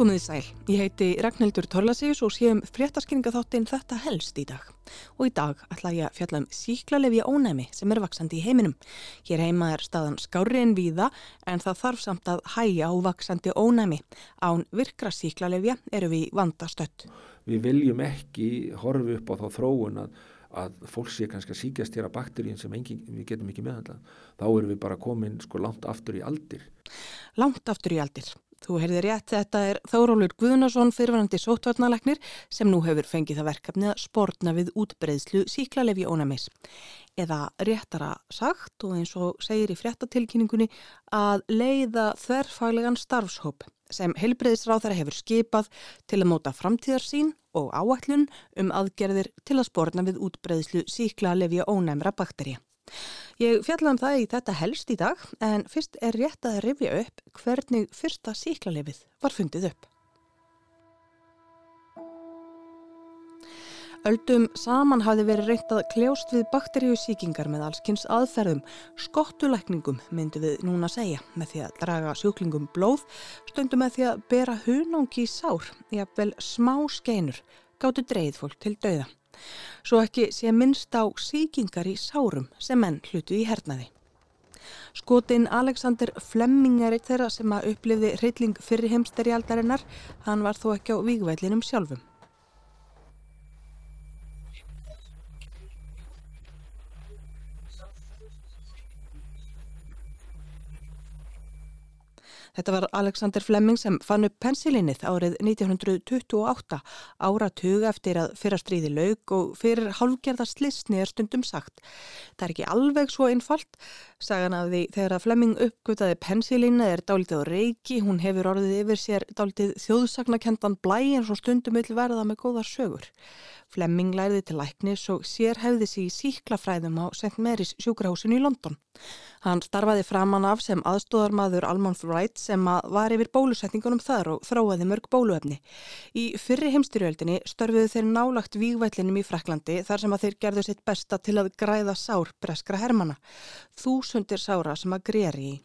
Komiði sæl, ég heiti Ragnhildur Torlasíus og séum fréttaskynninga þáttinn þetta helst í dag. Og í dag ætla ég að fjalla um síklarlefi ónæmi sem er vaksandi í heiminum. Hér heima er staðan skári en víða en það þarf samt að hæja á vaksandi ónæmi. Án virkra síklarlefja eru við vandastött. Við viljum ekki horfi upp á þá þróun að að fólk sé kannski að síkjast hér að bakterín sem engin, við getum ekki meðhandlað. Þá erum við bara komin sko langt aftur í aldir. Langt aftur í aldir. Þú heyrðir rétt, þetta er Þórólur Guðnarsson fyrirvænandi sótvarnaleknir sem nú hefur fengið það verkefni að spórna við útbreyðslu síklarlefi ónamis. Eða réttara sagt og eins og segir í fréttatilkynningunni að leiða þverfaglegan starfshóp sem helbreyðisráð þeirra hefur skipað til að móta framtíðarsín og áætlun um aðgerðir til að spórna við útbreyðslu síklarlefi ónæmra bakterja. Ég fjallaði um það í þetta helst í dag en fyrst er rétt að rifja upp hvernig fyrsta síklarlefið var fundið upp. Öldum saman hafði verið reynt að kljást við bakteríusíkingar með allskynns aðferðum, skottulækningum myndi við núna segja, með því að draga sjúklingum blóð, stundum með því að bera hunangi í sár, jafnvel smá skeinur, gáttu dreyð fólk til dauða. Svo ekki sé minnst á síkingar í sárum sem menn hlutu í hernaði. Skotin Alexander Flemming er eitt þeirra sem að upplifði hrylling fyrir heimsterjaldarinnar, hann var þó ekki á vígvælinum sjálfum. Þetta var Alexander Fleming sem fann upp pensilinið árið 1928 áratug eftir að fyrra stríði laug og fyrir hálfgerða slisni er stundum sagt. Það er ekki alveg svo einfalt. Sagan af því þegar að Fleming uppgötaði pensilinið er dálítið á reiki, hún hefur orðið yfir sér dálítið þjóðsagnakendan blæ en svo stundum vil verða með góðar sögur. Flemming læriði til læknis og sér hefði sig í síklafræðum á St. Mary's sjúkrahúsinu í London. Hann starfaði framann af sem aðstóðarmaður Almond Wright sem var yfir bólusetningunum þar og þróaði mörg bóluefni. Í fyrri heimstyrjöldinni störfuðu þeir nálagt vígvætlinum í Fraklandi þar sem að þeir gerðu sitt besta til að græða sár breskra hermana. Þúsundir sára sem að greri í.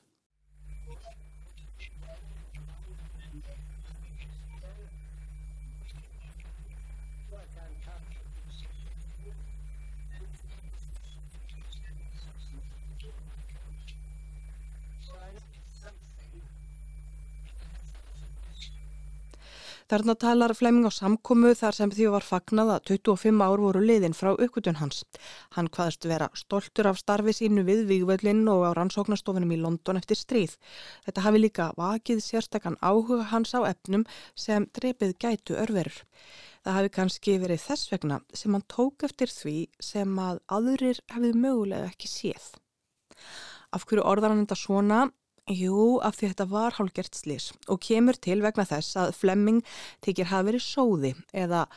Þarna talar Flemming á samkomu þar sem því var fagnað að 25 ár voru liðin frá uppgötun hans. Hann hvaðast vera stoltur af starfi sínu við Vígvöldlinn og á rannsóknastofunum í London eftir stríð. Þetta hafi líka vakið sérstakann áhuga hans á efnum sem drepið gætu örverur. Það hafi kannski verið þess vegna sem hann tók eftir því sem að aðurir hefði mögulega ekki séð. Af hverju orðar hann þetta svona? Jú, af því þetta var hálfgert slís og kemur til vegna þess að Flemming tekir hafi verið sóði eða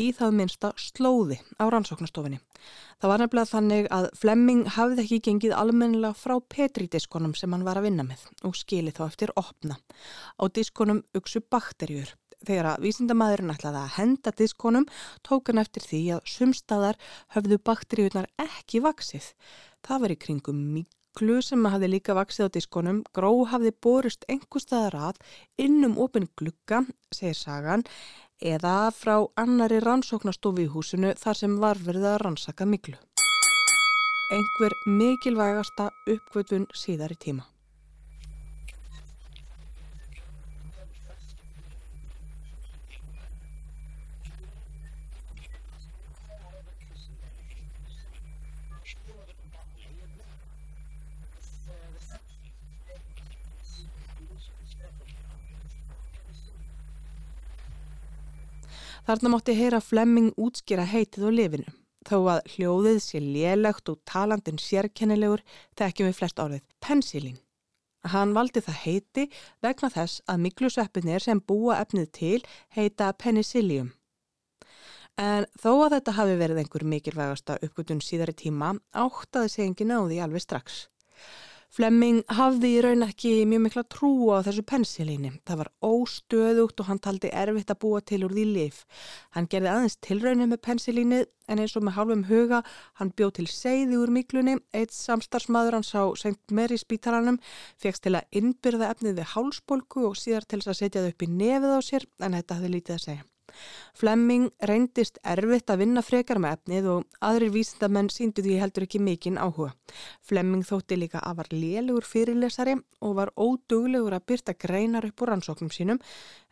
í það minsta slóði á rannsóknastofinni. Það var nefnilega þannig að Flemming hafði ekki gengið almennilega frá Petri-diskonum sem hann var að vinna með og skili þá eftir opna. Á diskonum uksu bakterjur. Þegar að vísindamæðurinn ætlaði að henda diskonum tók hann eftir því að sumstaðar höfðu bakterjurnar ekki vaksið. Það var í kringum mjög Klu sem hafði líka vaksið á diskonum, gró hafði borist einhver staðar að innum opin glukka, segir sagan, eða frá annari rannsóknastofi í húsinu þar sem var verið að rannsaka miklu. Einhver mikilvægasta uppgötun síðar í tíma. Þarna mátti heyra Flemming útskýra heitið á lifinu. Þó að hljóðið sé lélegt og talandin sérkennilegur þekkjum við flest árið pensilín. Hann valdi það heiti vegna þess að miklusveppinir sem búa efnið til heita penicillium. En þó að þetta hafi verið einhver mikilvægasta uppgötun síðari tíma áttaði sig engin á því alveg strax. Flemming hafði í raun ekki mjög mikla trú á þessu pensilíni. Það var óstöðugt og hann taldi erfitt að búa til úr því lif. Hann gerði aðeins tilrauninu með pensilíni en eins og með halvum huga hann bjóð til segði úr miklunni. Eitt samstarfsmaður hans á St. Mary spítalanum fegst til að innbyrða efnið við hálsbolgu og síðar til að setja það upp í nefið á sér en þetta hafði lítið að segja. Flemming reyndist erfitt að vinna frekar með efnið og aðrir vísindamenn síndu því heldur ekki mikinn áhuga. Flemming þótti líka að var lélugur fyrirlesari og var óduglegur að byrta greinar upp úr rannsóknum sínum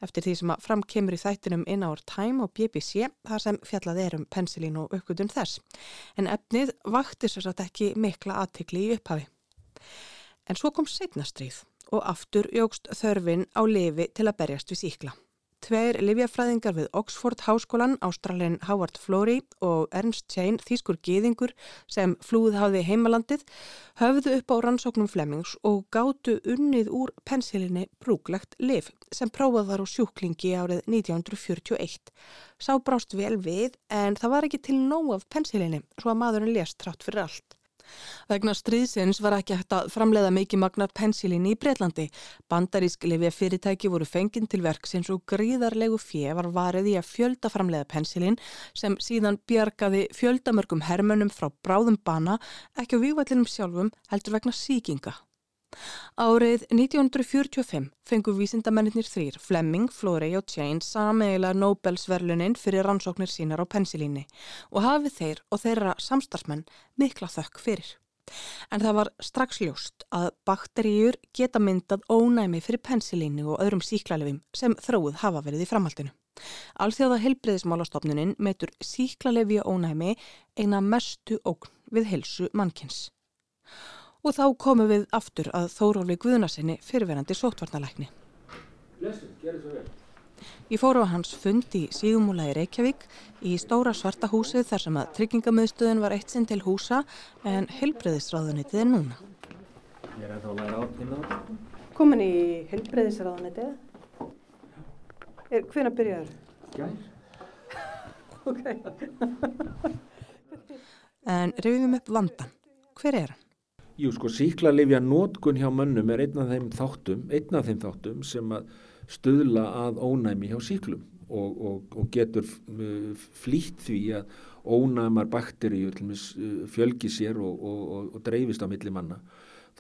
eftir því sem að framkemur í þættinum In Our Time og BBC þar sem fjallað er um pensilín og uppgötun þess. En efnið vakti sér satt ekki mikla aðtikli í upphafi. En svo kom setnastrýð og aftur jógst þörfin á lefi til að berjast við síkla. Tveir livjafræðingar við Oxford Háskólan, Ástralin Howard Florey og Ernst Chain, þýskur gýðingur sem flúð hafði heimalandið, höfðu upp á rannsóknum Flemmings og gáttu unnið úr pensilinni brúglegt liv sem prófað var á sjúklingi árið 1941. Sá brást vel við en það var ekki til nóg af pensilinni svo að maðurinn lést trátt fyrir allt. Vegna stríðsins var ekki hægt að framleiða mikið magnar pensilín í Breitlandi. Bandarísk lifið fyrirtæki voru fenginn til verksins og gríðarlegu fjö var varið í að fjölda framleiða pensilín sem síðan bjargaði fjöldamörgum hermönum frá bráðum bana ekki á vývallinum sjálfum heldur vegna síkinga. Árið 1945 fengu vísindamennir þrýr, Fleming, Florey og Chain sameiglega Nobelsverlunin fyrir rannsóknir sínar á pensilíni og hafið þeir og þeirra samstarfsmenn mikla þökk fyrir. En það var strax ljóst að bakteríur geta myndað ónæmi fyrir pensilíni og öðrum síklarlefum sem þróið hafa verið í framhaldinu. Alþjóða helbreyðismálastofnunin metur síklarlefi og ónæmi eina mestu ógn við helsu mannkins. Og þá komum við aftur að Þóróli Guðnarsinni fyrirverandi sótvarnalækni. Lesu, gerði svo vel. Ég fór á hans fund í Síðumúla í Reykjavík í stóra svarta húsið þar sem að tryggingamöðstöðun var eitt sinn til húsa en helbreyðisráðunitið er núna. Ég er ennþá að læra átinn á þetta. Komin í helbreyðisráðunitið? Hvena byrjaður? Gær. ok. en reyfum upp vandan. Hver er hann? Jú, sko, síklarlifja nótkun hjá mönnum er einn af þeim þáttum, einn af þeim þáttum sem að stuðla að ónæmi hjá síklum og, og, og getur uh, flýtt því að ónæmar bakteríu uh, fjölgi sér og, og dreifist á milli manna.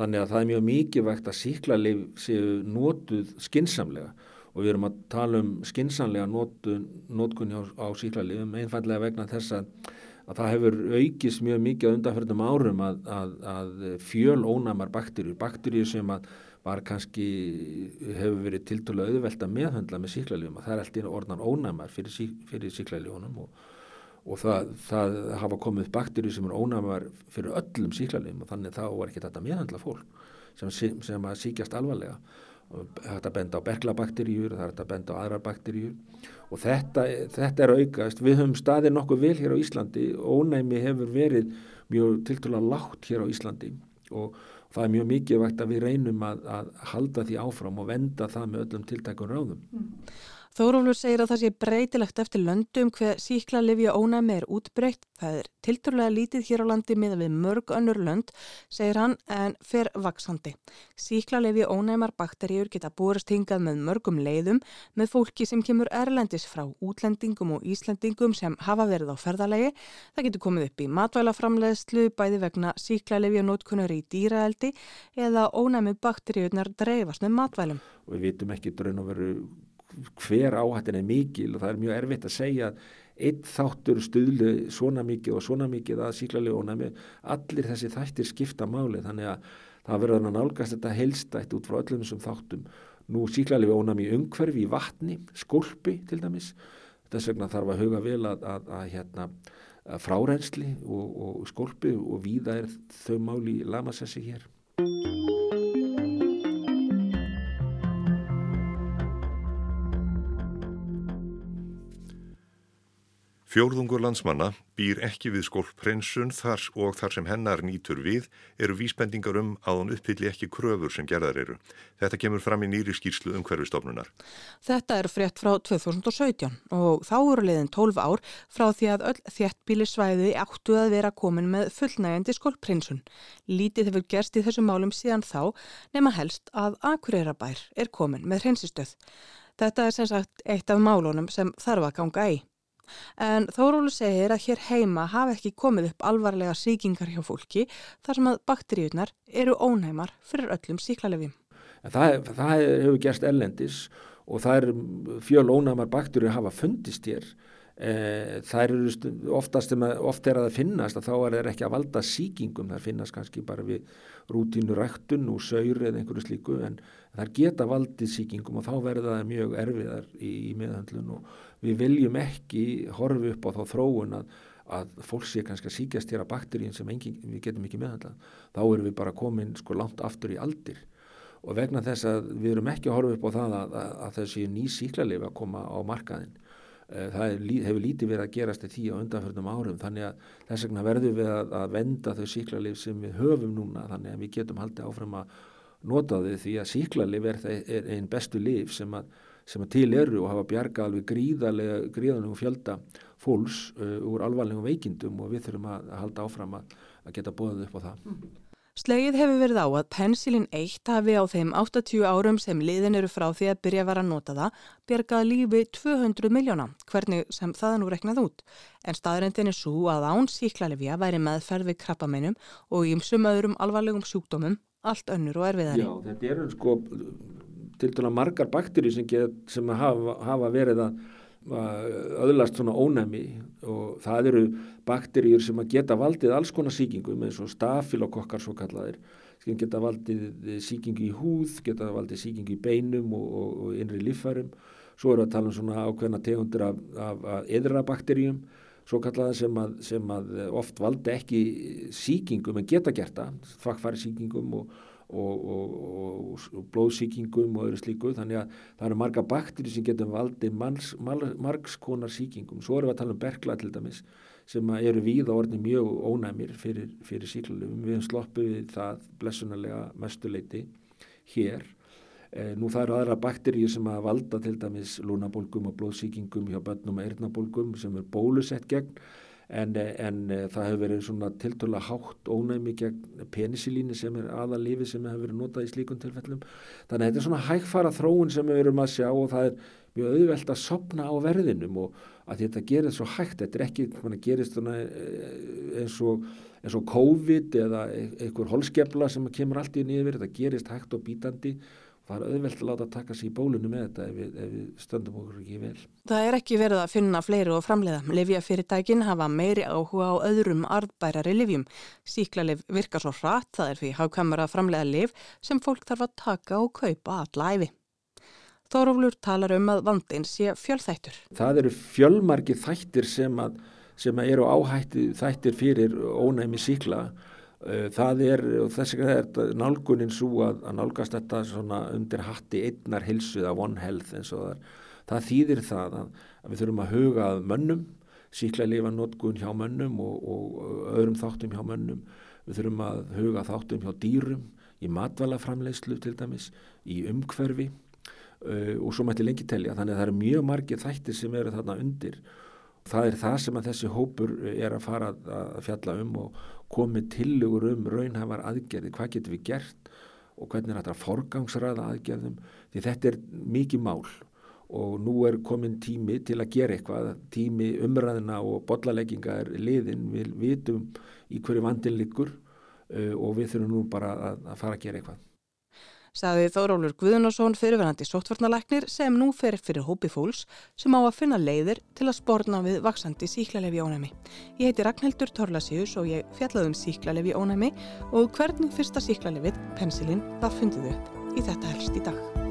Þannig að það er mjög mikilvægt að síklarlif séu nótuð skinsamlega og við erum að tala um skinsamlega nótkun á síklarlifum einfallega vegna þess að að það hefur aukist mjög mikið á undanferðum árum að, að, að fjöl ónæmar bakterjur, bakterjur sem að var kannski, hefur verið tiltölu auðvelt að meðhandla með síklarlífum og það er alltaf orðan ónæmar fyrir, sí, fyrir síklarlífunum og, og það, það hafa komið bakterjur sem er ónæmar fyrir öllum síklarlífum og þannig þá var ekki þetta meðhandla fólk sem, sem að síkjast alvarlega þetta benda á er þetta benda á aðrar bakteríur og þetta, þetta er aukast. Við höfum staðið nokkuð vel hér á Íslandi, ónæmi hefur verið mjög tiltúrlega lágt hér á Íslandi og það er mjög mikið vægt að við reynum að, að halda því áfram og venda það með öllum tiltækun ráðum. Mm. Þórólfur segir að það sé breytilegt eftir löndum hver síkla livja ónæmi er útbreytt. Það er tilturlega lítið hér á landi miða við mörg önnur lönd, segir hann, en fer vaksandi. Síkla livja ónæmar bakteríur geta búrast hingað með mörgum leiðum með fólki sem kemur erlendis frá útlendingum og íslendingum sem hafa verið á ferðalegi. Það getur komið upp í matvælaframleðslu, bæði vegna síkla livja nótkunnur í dýraeldi eða ónæmi bakteríurnar dreifast með matvælum. Við vitum ekki draun og veru hver áhættin er mikil og það er mjög erfitt að segja einn þáttur stuðlu svona mikið og svona mikið að síklarlega ónæmi allir þessi þættir skipta máli. Þannig að það verður að nálgast þetta helstætt út frá öllum þessum þáttum. Nú síklarlega ónæmi umhverfi í vatni skolpi til dæmis. Þess vegna þarf að huga vel að, að, að, hérna, frárensli og, og skolpi og víða er þau máli lamassessi hér Fjórðungur landsmanna býr ekki við skólprensun þar og þar sem hennar nýtur við eru vísbendingar um að hún uppfylli ekki kröfur sem gerðar eru. Þetta kemur fram í nýri skýrslu um hverfistofnunar. Þetta er frétt frá 2017 og þá eru leiðin 12 ár frá því að öll þjertbílisvæði áttu að vera komin með fullnægandi skólprensun. Lítið hefur gerst í þessum málum síðan þá nema helst að Akureyra-bær er komin með hreinsistöð. Þetta er sem sagt eitt af málunum sem þarf að ganga í. En Þórólu segir að hér heima hafi ekki komið upp alvarlega síkingar hjá fólki þar sem að bakteríunar eru ónæmar fyrir öllum síklarlefjum. Það, það hefur gerst ellendis og það er fjöl ónæmar bakteríu hafa fundist hér. E, það eru oftast, oft er að það finnast að þá er það ekki að valda síkingum, það finnast kannski bara við rútínu ræktun og saur eða einhverju slíku en það geta valdið síkingum og þá verða það mjög erfiðar í, í meðhandlun og við viljum ekki horfi upp á þá þróun að, að fólk sé kannski að síkjast hér að bakteríun sem engin, við getum ekki meðhandlað. Þá erum við bara komin sko langt aftur í aldir og vegna þess að við erum ekki að horfa upp á það að, að, að þessi ný síklarleif að koma á markaðin. Eh, það hefur lítið verið að gerast í því á undanförnum árum. Þannig að þess vegna verðum við að, að venda þau síklarleif sem við höfum núna. Þannig að við getum haldið áfram að nota þau því að síklarleif er, er einn bestu lif sem að sem að til eru og hafa bjarga alveg gríðarlega fjölda fólks uh, úr alvarlegum veikindum og við þurfum að, að halda áfram að, geta bóðað upp á það. Slegið hefur verið á að pensilin 1 hafi á þeim 80 árum sem liðin eru frá því að byrja að vera að nota það bjargað lífi 200 miljóna, hvernig sem það nú reknað út. En staðrendin er svo að án síklarlefja væri meðferð við krabbameinum og ímsum öðrum alvarlegum sjúkdómum allt önnur og erfiðari. Já, þetta eru sko til dæla margar bakterjur sem, sem hafa, hafa verið að öðlast svona ónæmi og það eru bakterjur sem að geta valdið alls konar síkingum eins og stafilokokkar svo kallaðir sem geta valdið síkingu í húð, geta valdið síkingu í beinum og, og, og innri lífærum svo eru að tala um svona ákveðna tegundir af, af, af eðrabakterjum svo kallaða sem að, sem að oft valdi ekki síkingum en geta gert það, þvakkfæri síkingum og og, og, og blóðsíkingum og öðru slíku. Þannig að það eru marga baktir sem getur valdi margskonar síkingum svo erum við að tala um bergla til dæmis sem eru við á orðin mjög ónæmir fyrir, fyrir síklarlöfum við hefum sloppið við það blessunarlega mestuleiti hér. E, nú það eru aðra bakterjur sem að valda til dæmis lúnabólgum og blóðsíkingum hjá börnum og eirnabólgum sem er bólusett gegn en, en eh, það hefur verið svona tiltöla hátt ónæmi gegn penisilíni sem er aða lifi sem hefur verið notað í slíkun tilfellum. Þannig að þetta er svona hægfara þróun sem við erum að sjá og það er mjög auðvelt að sopna á verðinum og að þetta gerist svo hægt, þetta er ekki hvernig gerist eh, eins og, eins og COVID eða e-, einhver holskefla sem kemur allt í nýðverð, þetta gerist hægt og bítandi það er auðvelt að láta taka sér í bólunum með þetta ef við, ef við stöndum okkur ekki vel. Það er ekki verið að finna fleiri og framleiða. Livjafyrirtækin hafa meiri áhuga á öðrum arðbærari livjum. Síklarliv virkar svo hratt, það er fyrir hafkamur að framleiða liv sem fólk þarf að taka og kaupa alla æfi. Þórólur talar um að vandin sé fjölþættur. Það eru fjölmarki þættir sem, að, sem að eru áhætti þættir fyrir ónæmi síkla Eh, það er, og þess vegna er nálgunin svo að, að nálgast þetta svona undir hatti einnar hilsuða One Health eins og það, það þýðir það að, að við þurfum að huga mönnum, síkla lifanótkun hjá mönnum og, og öðrum þáttum hjá mönnum, við þurfum að huga þáttum hjá dýrum, í matvælaframleyslu til dæmis, í umhverfi. Uh, og svo mætti lengi telja, þannig að það eru mjög margir þættir sem eru þarna undir Það er það sem að þessi hópur er að fara að fjalla um og, komið tilugur um raunhafar aðgerði, hvað getur við gert og hvernig er þetta að forgangsraða aðgerðum? Því þetta er mikið mál og nú er komin tími til að gera eitthvað, tími umræðina og bollalegginga er liðin, við vitum í hverju vandin liggur uh, og við þurfum nú bara að fara að gera eitthvað sagði Þórólur Guðunarsson fyrirverandi sóttvarnalæknir sem nú fer fyrir hópi fólks sem á að finna leiðir til að spórna við vaksandi síklarlefi ónæmi. Ég heiti Ragnhildur Torlasíus og ég fjallaði um síklarlefi ónæmi og hvernig fyrsta síklarlefið, pensilinn, það fundiðu upp í þetta helst í dag.